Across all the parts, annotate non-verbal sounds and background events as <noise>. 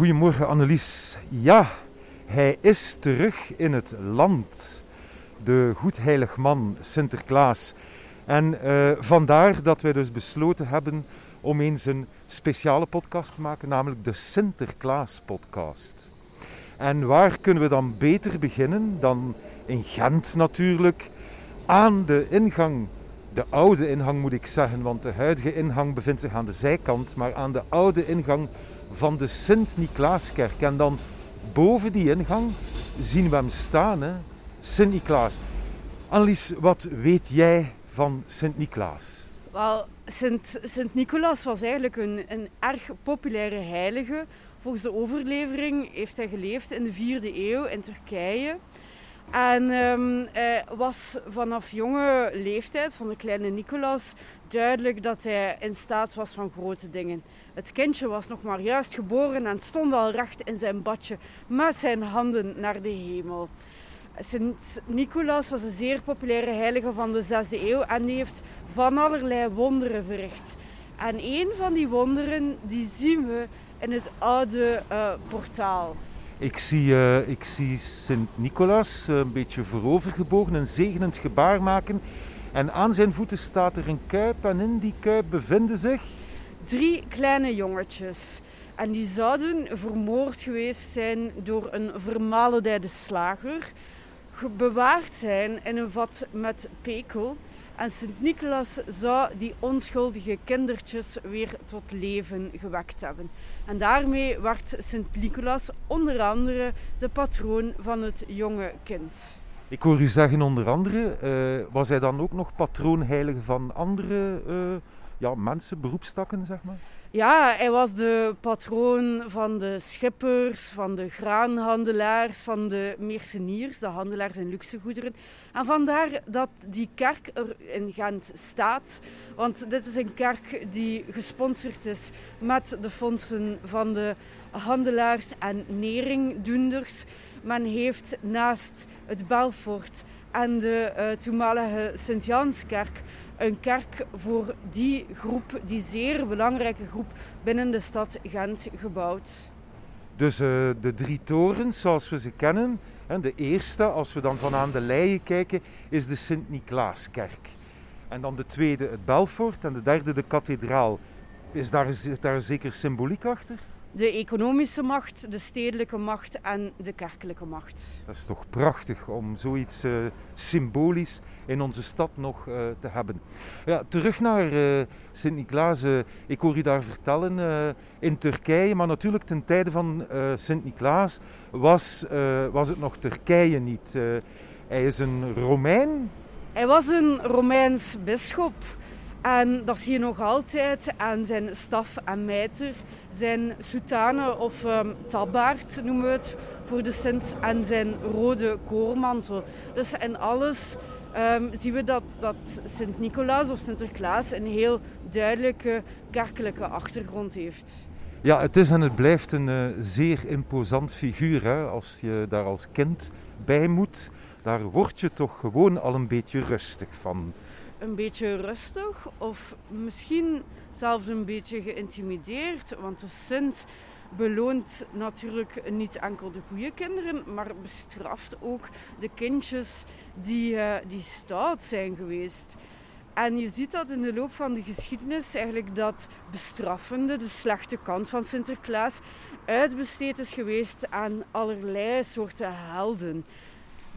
Goedemorgen Annelies. Ja, hij is terug in het land. De goedheilig man Sinterklaas. En uh, vandaar dat wij dus besloten hebben om eens een speciale podcast te maken, namelijk de Sinterklaas podcast. En waar kunnen we dan beter beginnen dan in Gent natuurlijk, aan de ingang, de oude ingang moet ik zeggen, want de huidige ingang bevindt zich aan de zijkant, maar aan de oude ingang van de Sint-Niklaaskerk. En dan boven die ingang zien we hem staan, Sint-Niklaas. Annelies, wat weet jij van Sint-Niklaas? Wel, Sint-Nicolaas was eigenlijk een, een erg populaire heilige. Volgens de overlevering heeft hij geleefd in de 4e eeuw in Turkije. En um, was vanaf jonge leeftijd van de kleine Nicolaas duidelijk dat hij in staat was van grote dingen. Het kindje was nog maar juist geboren en stond al recht in zijn badje met zijn handen naar de hemel. Sint Nicolaas was een zeer populaire heilige van de 6e eeuw en die heeft van allerlei wonderen verricht. En een van die wonderen die zien we in het oude uh, portaal. Ik zie, uh, ik zie Sint-Nicolaas uh, een beetje voorovergebogen, een zegenend gebaar maken. En aan zijn voeten staat er een kuip en in die kuip bevinden zich... Drie kleine jongetjes. En die zouden vermoord geweest zijn door een vermalendijde slager. Bewaard zijn in een vat met pekel. En Sint-Nicolaas zou die onschuldige kindertjes weer tot leven gewekt hebben. En daarmee werd Sint-Nicolaas onder andere de patroon van het jonge kind. Ik hoor u zeggen onder andere, uh, was hij dan ook nog patroonheilige van andere uh, ja, mensen, beroepstakken, zeg maar? Ja, hij was de patroon van de schippers, van de graanhandelaars, van de merceniers, de handelaars in luxegoederen. En vandaar dat die kerk er in Gent staat. Want dit is een kerk die gesponsord is met de fondsen van de handelaars en neringdoenders. Men heeft naast het Belfort en de uh, toenmalige Sint-Janskerk een kerk voor die groep, die zeer belangrijke groep binnen de stad Gent gebouwd. Dus uh, de drie torens zoals we ze kennen. En de eerste, als we dan van aan de leien kijken, is de Sint-Niklaaskerk. En dan de tweede het Belfort en de derde de kathedraal. Is daar, is daar zeker symboliek achter? De economische macht, de stedelijke macht en de kerkelijke macht. Dat is toch prachtig om zoiets uh, symbolisch in onze stad nog uh, te hebben. Ja, terug naar uh, Sint-Niklaas. ik hoor u daar vertellen in Turkije, maar natuurlijk ten tijde van Sint-Niklaas was, was het nog Turkije niet. hij is een Romein. Hij was een Romeins bisschop. En dat zie je nog altijd aan zijn staf en mijter, zijn soutane of um, tabbaard noemen we het voor de Sint en zijn rode koormantel. Dus in alles um, zien we dat, dat Sint-Nicolaas of Sinterklaas een heel duidelijke kerkelijke achtergrond heeft. Ja, het is en het blijft een uh, zeer imposant figuur hè, als je daar als kind bij moet. Daar word je toch gewoon al een beetje rustig van een beetje rustig of misschien zelfs een beetje geïntimideerd. Want de Sint beloont natuurlijk niet enkel de goede kinderen, maar bestraft ook de kindjes die, uh, die stout zijn geweest. En je ziet dat in de loop van de geschiedenis eigenlijk dat bestraffende, de slechte kant van Sinterklaas, uitbesteed is geweest aan allerlei soorten helden.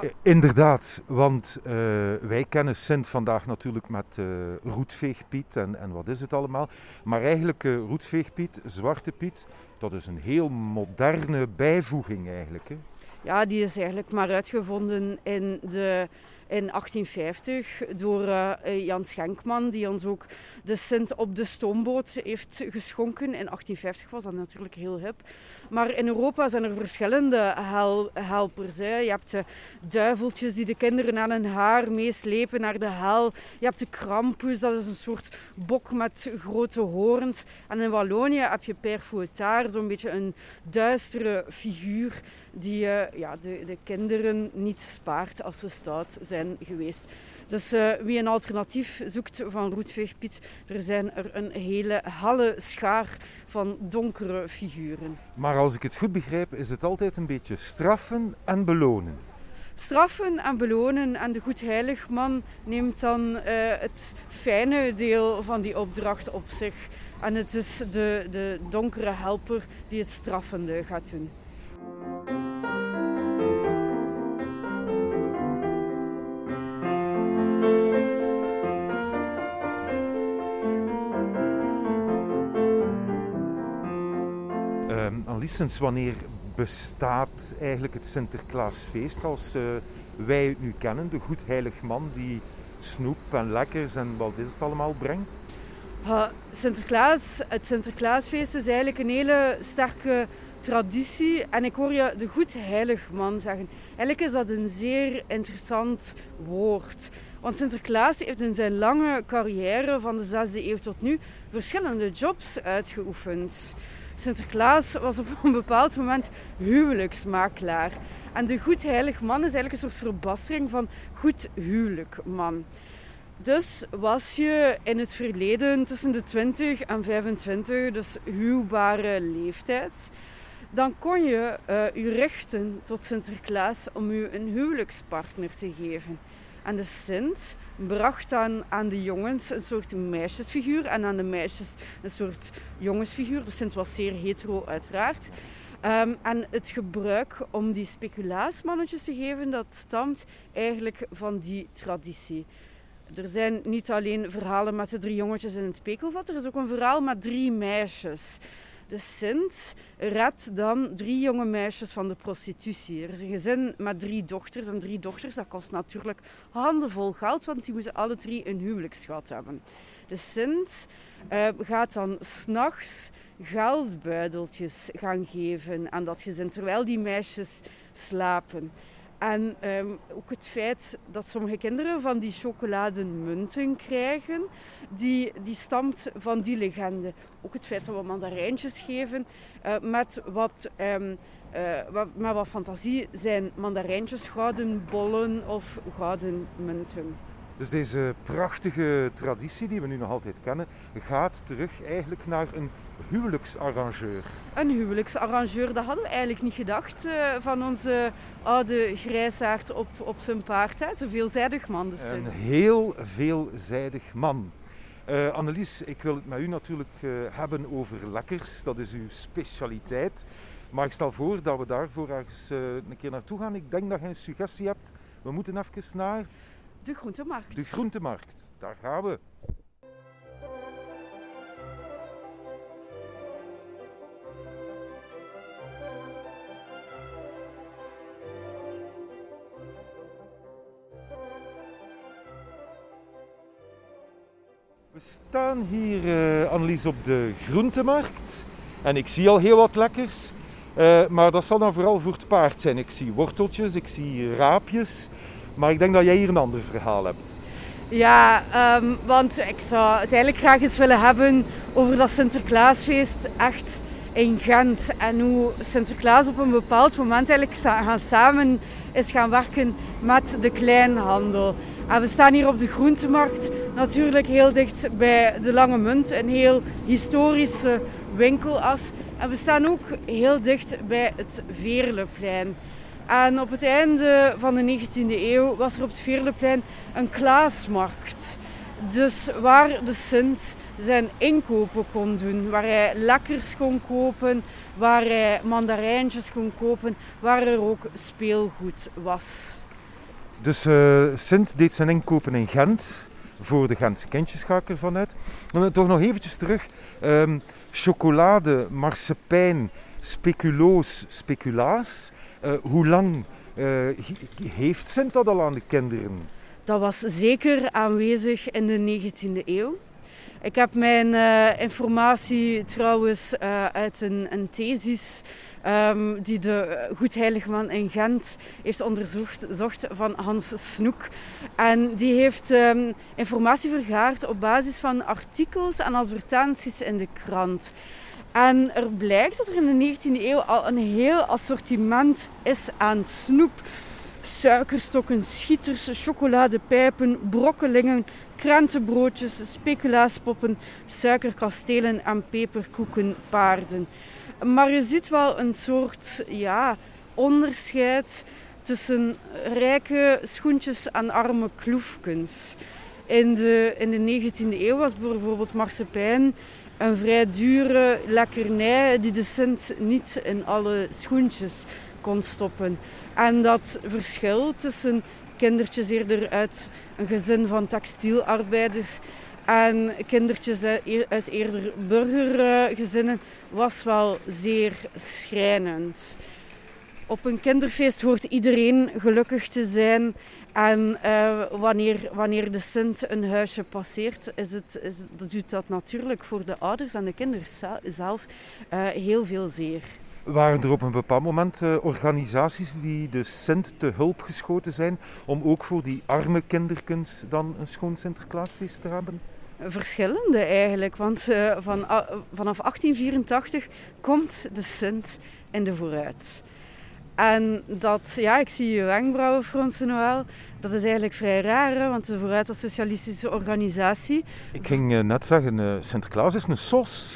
Dat... Inderdaad, want uh, wij kennen Sint vandaag natuurlijk met uh, Roetveegpiet en, en wat is het allemaal. Maar eigenlijk uh, Roetveegpiet, Zwarte Piet, dat is een heel moderne bijvoeging eigenlijk. Hè? Ja, die is eigenlijk maar uitgevonden in de in 1850 door uh, Jan Schenkman, die ons ook de Sint op de stoomboot heeft geschonken. In 1850 was dat natuurlijk heel hip. Maar in Europa zijn er verschillende hel helpers. Je hebt de duiveltjes die de kinderen aan hun haar meeslepen naar de hel. Je hebt de Krampus, dat is een soort bok met grote horens. En in Wallonië heb je Père Fouettard, zo'n beetje een duistere figuur die uh, ja, de, de kinderen niet spaart als ze stout zijn geweest. Dus uh, wie een alternatief zoekt van Roetveegpiet, er zijn er een hele halle schaar van donkere figuren. Maar als ik het goed begrijp, is het altijd een beetje straffen en belonen straffen en belonen. En de Goedheiligman neemt dan uh, het fijne deel van die opdracht op zich. En het is de, de donkere helper die het straffende gaat doen. Alice, wanneer bestaat eigenlijk het Sinterklaasfeest zoals uh, wij het nu kennen? De goed heilig man die snoep en lekkers en wat is het allemaal brengt? Sinterklaas, het Sinterklaasfeest is eigenlijk een hele sterke traditie. En ik hoor je de goed heilig man zeggen. Eigenlijk is dat een zeer interessant woord. Want Sinterklaas heeft in zijn lange carrière van de 6e eeuw tot nu verschillende jobs uitgeoefend. Sinterklaas was op een bepaald moment huwelijksmakelaar. En de goed heilig man is eigenlijk een soort verbastering van goed huwelijk man. Dus was je in het verleden tussen de 20 en 25, dus huwbare leeftijd, dan kon je uh, je richten tot Sinterklaas om je een huwelijkspartner te geven. En de Sint bracht dan aan de jongens een soort meisjesfiguur en aan de meisjes een soort jongensfiguur. De Sint was zeer hetero uiteraard. Um, en het gebruik om die speculaasmannetjes te geven, dat stamt eigenlijk van die traditie. Er zijn niet alleen verhalen met de drie jongetjes in het pekelvat, er is ook een verhaal met drie meisjes. De Sint redt dan drie jonge meisjes van de prostitutie. Er is een gezin met drie dochters. En drie dochters, dat kost natuurlijk handenvol geld, want die moeten alle drie een huwelijksschat hebben. De Sint uh, gaat dan s'nachts geldbuideltjes gaan geven aan dat gezin, terwijl die meisjes slapen. En um, ook het feit dat sommige kinderen van die chocolademunten krijgen, die, die stamt van die legende. Ook het feit dat we mandarijntjes geven uh, met wat... Um, uh, wat, met wat fantasie zijn mandarijntjes gouden bollen of gouden munten. Dus deze prachtige traditie die we nu nog altijd kennen, gaat terug eigenlijk naar een huwelijksarrangeur. Een huwelijksarrangeur, dat hadden we eigenlijk niet gedacht uh, van onze oude grijsaard op, op zijn paard. Hè? Zo veelzijdig man dus. Een heel veelzijdig man. Uh, Annelies, ik wil het met u natuurlijk uh, hebben over lekkers. Dat is uw specialiteit. Maar ik stel voor dat we daarvoor ergens een keer naartoe gaan. Ik denk dat je een suggestie hebt. We moeten even naar de groentemarkt. De groentemarkt, daar gaan we. We staan hier, uh, Annelies, op de groentemarkt. En ik zie al heel wat lekkers. Uh, maar dat zal dan vooral voor het paard zijn. Ik zie worteltjes, ik zie raapjes. Maar ik denk dat jij hier een ander verhaal hebt. Ja, um, want ik zou het eigenlijk graag eens willen hebben over dat Sinterklaasfeest echt in Gent. En hoe Sinterklaas op een bepaald moment eigenlijk gaan samen is gaan werken met de kleinhandel. En we staan hier op de groentemarkt, natuurlijk heel dicht bij de Lange Munt, een heel historische winkelas. En we staan ook heel dicht bij het Veerleplein. En op het einde van de 19e eeuw was er op het Veerleplein een Klaasmarkt. Dus waar de Sint zijn inkopen kon doen, waar hij lekkers kon kopen, waar hij mandarijntjes kon kopen, waar er ook speelgoed was. Dus uh, Sint deed zijn inkopen in Gent, voor de Gentse kindjes ga ik ervan uit. Dan toch nog eventjes terug. Um, chocolade, marsepein, speculoos, speculaas. Uh, hoe lang uh, heeft Sint dat al aan de kinderen? Dat was zeker aanwezig in de 19e eeuw. Ik heb mijn uh, informatie trouwens uit een, een thesis um, die de Goedheiligman in Gent heeft onderzocht zocht van Hans Snoek. En die heeft um, informatie vergaard op basis van artikels en advertenties in de krant. En er blijkt dat er in de 19e eeuw al een heel assortiment is aan snoep. suikerstokken, schieters, chocoladepijpen, brokkelingen, krentenbroodjes, speculaaspoppen, suikerkastelen en peperkoekenpaarden. Maar je ziet wel een soort ja, onderscheid tussen rijke schoentjes en arme kloefkens. In de, in de 19e eeuw was bijvoorbeeld marsepein een vrij dure lekkernij die de Sint niet in alle schoentjes kon stoppen. En dat verschil tussen kindertjes eerder uit een gezin van textielarbeiders en kindertjes uit eerder burgergezinnen was wel zeer schrijnend. Op een kinderfeest hoort iedereen gelukkig te zijn. En uh, wanneer, wanneer de Sint een huisje passeert, is het, is, doet dat natuurlijk voor de ouders en de kinderen zelf uh, heel veel zeer. Waren er op een bepaald moment uh, organisaties die de Sint te hulp geschoten zijn om ook voor die arme kinderkens dan een schoon Sinterklaasfeest te hebben? Verschillende eigenlijk, want uh, van, uh, vanaf 1884 komt de Sint in de vooruit. En dat, ja, ik zie je wenkbrauwen fronsen wel. Dat is eigenlijk vrij raar, hè, want de Vooruit als socialistische organisatie. Ik ging uh, net zeggen, uh, Sinterklaas is een sos.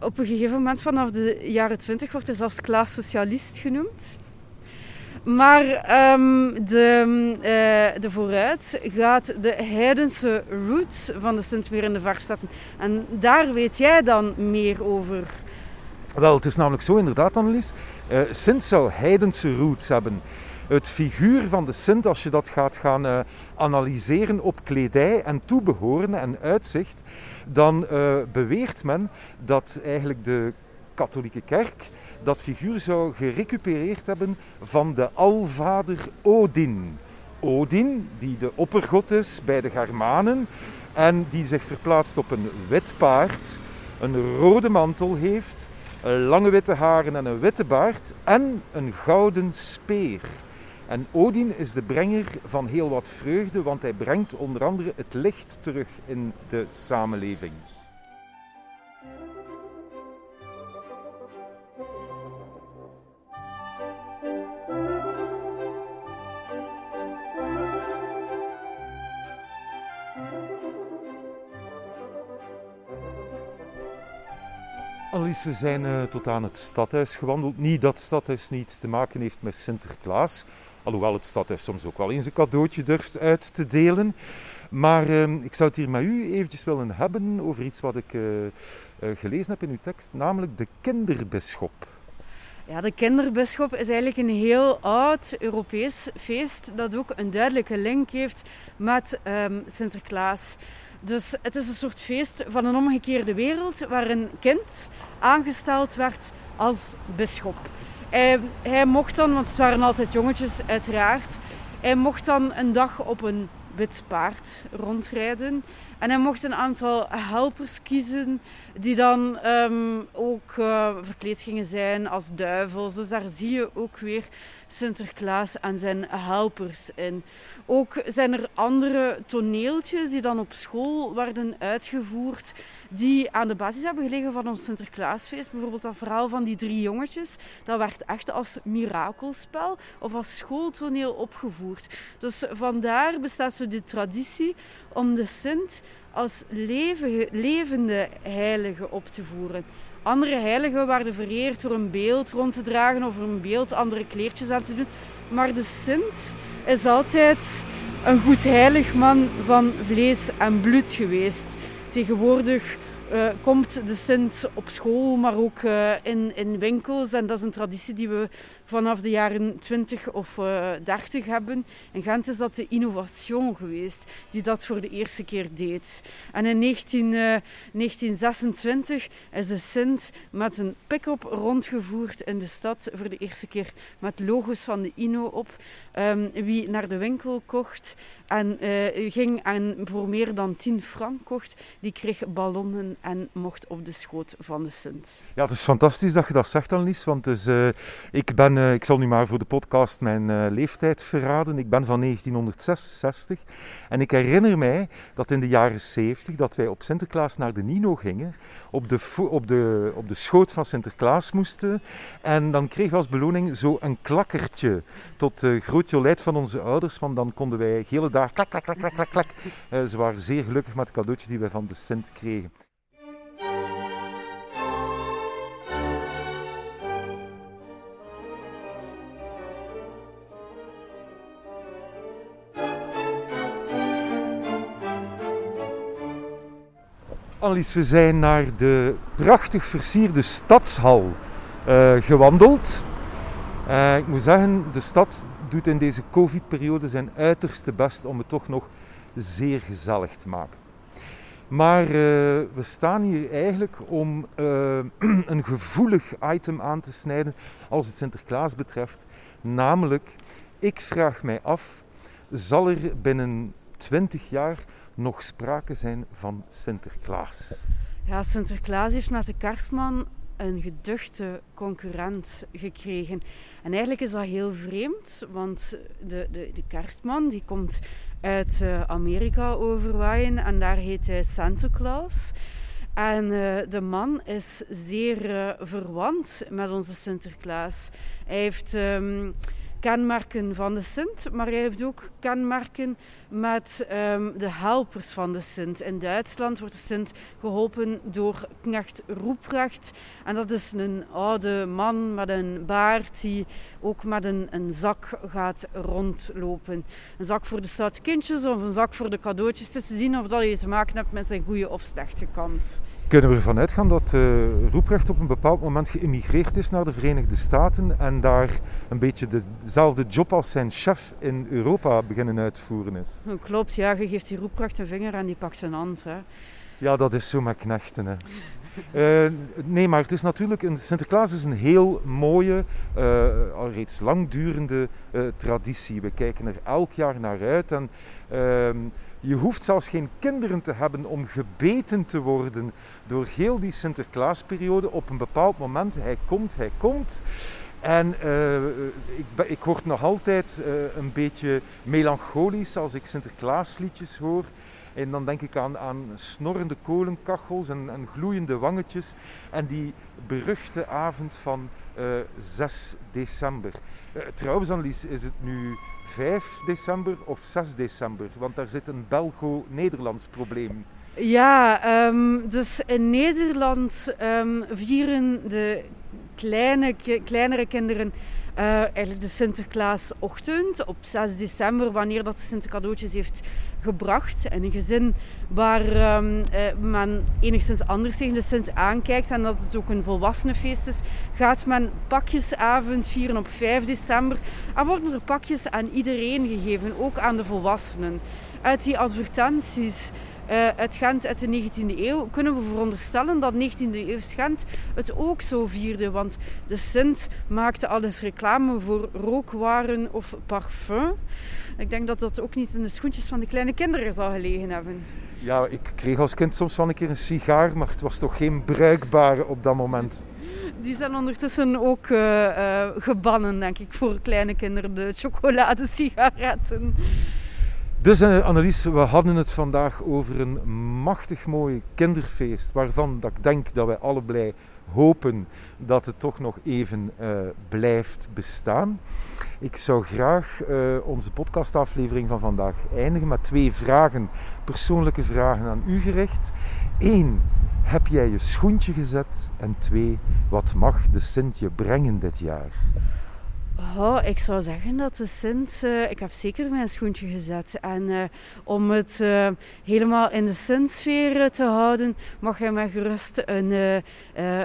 Op een gegeven moment, vanaf de jaren twintig, wordt hij zelfs Klaas Socialist genoemd. Maar um, de, uh, de vooruit gaat de heidense roots van de Sint meer in de verf zetten. En daar weet jij dan meer over. Wel, het is namelijk zo inderdaad, Annelies. Uh, Sint zou heidense roots hebben. Het figuur van de Sint, als je dat gaat gaan uh, analyseren op kledij en toebehoren en uitzicht, dan uh, beweert men dat eigenlijk de katholieke kerk dat figuur zou gerecupereerd hebben van de alvader Odin. Odin, die de oppergod is bij de Germanen en die zich verplaatst op een wit paard, een rode mantel heeft, lange witte haren en een witte baard en een gouden speer. En Odin is de brenger van heel wat vreugde, want hij brengt onder andere het licht terug in de samenleving. Annelies, we zijn uh, tot aan het stadhuis gewandeld. Niet dat het stadhuis niets te maken heeft met Sinterklaas. Alhoewel het stadhuis soms ook wel eens een cadeautje durft uit te delen. Maar uh, ik zou het hier met u eventjes willen hebben over iets wat ik uh, gelezen heb in uw tekst, namelijk de kinderbisschop. Ja, de kinderbisschop is eigenlijk een heel oud Europees feest dat ook een duidelijke link heeft met um, Sinterklaas. Dus het is een soort feest van een omgekeerde wereld waar een kind aangesteld werd als bisschop. Hij, hij mocht dan, want het waren altijd jongetjes uiteraard, hij mocht dan een dag op een wit paard rondrijden. En hij mocht een aantal helpers kiezen die dan um, ook uh, verkleed gingen zijn als duivels. Dus daar zie je ook weer Sinterklaas en zijn helpers in. Ook zijn er andere toneeltjes die dan op school werden uitgevoerd, die aan de basis hebben gelegen van ons Sinterklaasfeest. Bijvoorbeeld dat verhaal van die drie jongetjes, dat werd echt als mirakelspel of als schooltoneel opgevoerd. Dus vandaar bestaat zo die traditie om de Sint als levende heilige op te voeren. Andere heiligen werden vereerd door een beeld rond te dragen of een beeld andere kleertjes aan te doen. Maar de Sint is altijd een goed heilig man van vlees en bloed geweest. Tegenwoordig uh, komt de Sint op school, maar ook uh, in, in winkels. En dat is een traditie die we vanaf de jaren 20 of uh, eh, 30 hebben. In Gent is dat de innovation geweest die dat voor de eerste keer deed. En in 19, 1926 is de Sint met een pick-up rondgevoerd in de stad. Voor de eerste keer met logo's van de Inno op. Um, wie naar de winkel kocht en ging en voor meer dan 10 frank kocht, die kreeg ballonnen en mocht op de schoot van de Sint. Ja, het is fantastisch dat je dat zegt, Annelies. Want dus, uh, ik, ben, uh, ik zal nu maar voor de podcast mijn uh, leeftijd verraden. Ik ben van 1966 en ik herinner mij dat in de jaren 70 dat wij op Sinterklaas naar de Nino gingen, op de, op de, op de schoot van Sinterklaas moesten. En dan kregen we als beloning zo een klakkertje tot groot jolijt van onze ouders. Want dan konden wij hele dag klak, klak, klak, klak, klak, klak. Ze waren zeer gelukkig met de cadeautjes die wij van de Sint kregen. We zijn naar de prachtig versierde stadshal uh, gewandeld. Uh, ik moet zeggen, de stad doet in deze covid-periode zijn uiterste best om het toch nog zeer gezellig te maken. Maar uh, we staan hier eigenlijk om <clears throat> een gevoelig item aan te snijden als het Sinterklaas betreft. Namelijk, ik vraag mij af, zal er binnen 20 jaar nog sprake zijn van Sinterklaas? Ja, Sinterklaas heeft met de kerstman een geduchte concurrent gekregen. En eigenlijk is dat heel vreemd, want de, de, de kerstman die komt uit uh, Amerika overwaaien en daar heet hij Santa Claus. En uh, de man is zeer uh, verwant met onze Sinterklaas. Hij heeft um, kenmerken van de Sint, maar hij heeft ook kenmerken met um, de helpers van de Sint. In Duitsland wordt de Sint geholpen door knecht Roeprecht. En dat is een oude man met een baard die ook met een, een zak gaat rondlopen. Een zak voor de stoute kindjes of een zak voor de cadeautjes. Te zien of dat je te maken hebt met zijn goede of slechte kant. Kunnen we ervan uitgaan dat uh, Roeprecht op een bepaald moment geëmigreerd is naar de Verenigde Staten en daar een beetje dezelfde job als zijn chef in Europa beginnen uitvoeren is? Klopt, ja, je geeft die Roeprecht een vinger en die pakt zijn hand. Hè. Ja, dat is zo met knechten. Hè. Uh, nee, maar het is natuurlijk, een, Sinterklaas is een heel mooie, uh, al reeds langdurende uh, traditie. We kijken er elk jaar naar uit en ehm, je hoeft zelfs geen kinderen te hebben om gebeten te worden door heel die Sinterklaasperiode. Op een bepaald moment, hij komt, hij komt. En uh, ik, ik, word nog altijd uh, een beetje melancholisch als ik Sinterklaasliedjes hoor. En dan denk ik aan, aan snorrende kolenkachels en, en, gloeiende wangetjes. En die beruchte avond van uh, 6 december. trouwens, Annelies, is het nu 5 december of 6 december? Want daar zit een Belgo-Nederlands probleem. Ja, um, dus in Nederland um, vieren de kleine, kleinere kinderen uh, eigenlijk de Sinterklaasochtend op 6 december, wanneer dat de Sint cadeautjes heeft gebracht. En een gezin waar um, uh, men enigszins anders tegen de Sint aankijkt en dat het ook een volwassenenfeest is, gaat men pakjesavond vieren op 5 december. En worden er pakjes aan iedereen gegeven, ook aan de volwassenen. Uit die advertenties uh, uit Gent uit de 19e eeuw, kunnen we veronderstellen dat 19e eeuw Gent het ook zo vierde. Want de Sint maakte alles reclame voor rookwaren of parfum. Ik denk dat dat ook niet in de schoentjes van de kleine kinderen zal gelegen hebben. Ja, ik kreeg als kind soms wel een keer een sigaar, maar het was toch geen bruikbare op dat moment. Die zijn ondertussen ook uh, uh, gebannen, denk ik, voor kleine kinderen, de chocoladesigaretten. Dus uh, Annelies, we hadden het vandaag over een machtig mooi kinderfeest, waarvan dat ik denk dat wij allebei hopen dat het toch nog even uh, blijft bestaan. Ik zou graag uh, onze podcastaflevering van vandaag eindigen met twee vragen, persoonlijke vragen aan u gericht. Eén, heb jij je schoentje gezet? En twee, wat mag de Sint je brengen dit jaar? Oh, ik zou zeggen dat de Sint, uh, ik heb zeker mijn schoentje gezet. En uh, om het uh, helemaal in de Sint-sfeer te houden, mag hij mij gerust een,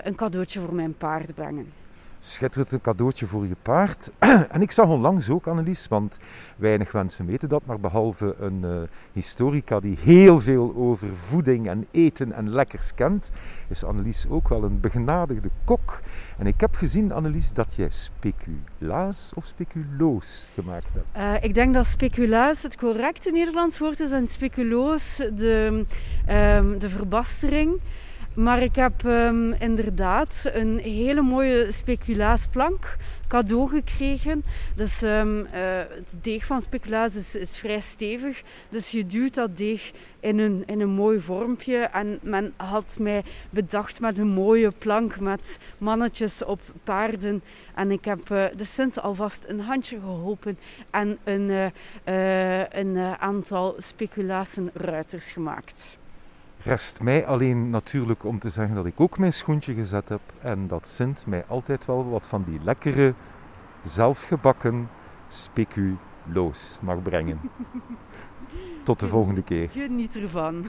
een cadeautje voor mijn paard brengen schitterend een cadeautje voor je paard. <clears throat> en ik zag onlangs ook, Annelies, want weinig mensen weten dat, maar behalve een uh, historica die heel veel over voeding en eten en lekkers kent, is Annelies ook wel een begenadigde kok. En ik heb gezien, Annelies, dat jij speculaas of speculoos gemaakt hebt. Uh, ik denk dat speculaas het correcte Nederlands woord is en speculoos de, um, de verbastering. Maar ik heb um, inderdaad een hele mooie speculaasplank cadeau gekregen. Dus um, uh, het deeg van speculaas is, is, vrij stevig. Dus je duwt dat deeg in een, in een mooi vormpje. En men had mij bedacht met een mooie plank met mannetjes op paarden. En ik heb uh, de Sint alvast een handje geholpen en een, uh, een aantal speculaasruiters gemaakt. Rest mij alleen natuurlijk om te zeggen dat ik ook mijn schoentje gezet heb en dat Sint mij altijd wel wat van die lekkere, zelfgebakken speculoos mag brengen. <laughs> Tot de volgende keer. Geniet ervan.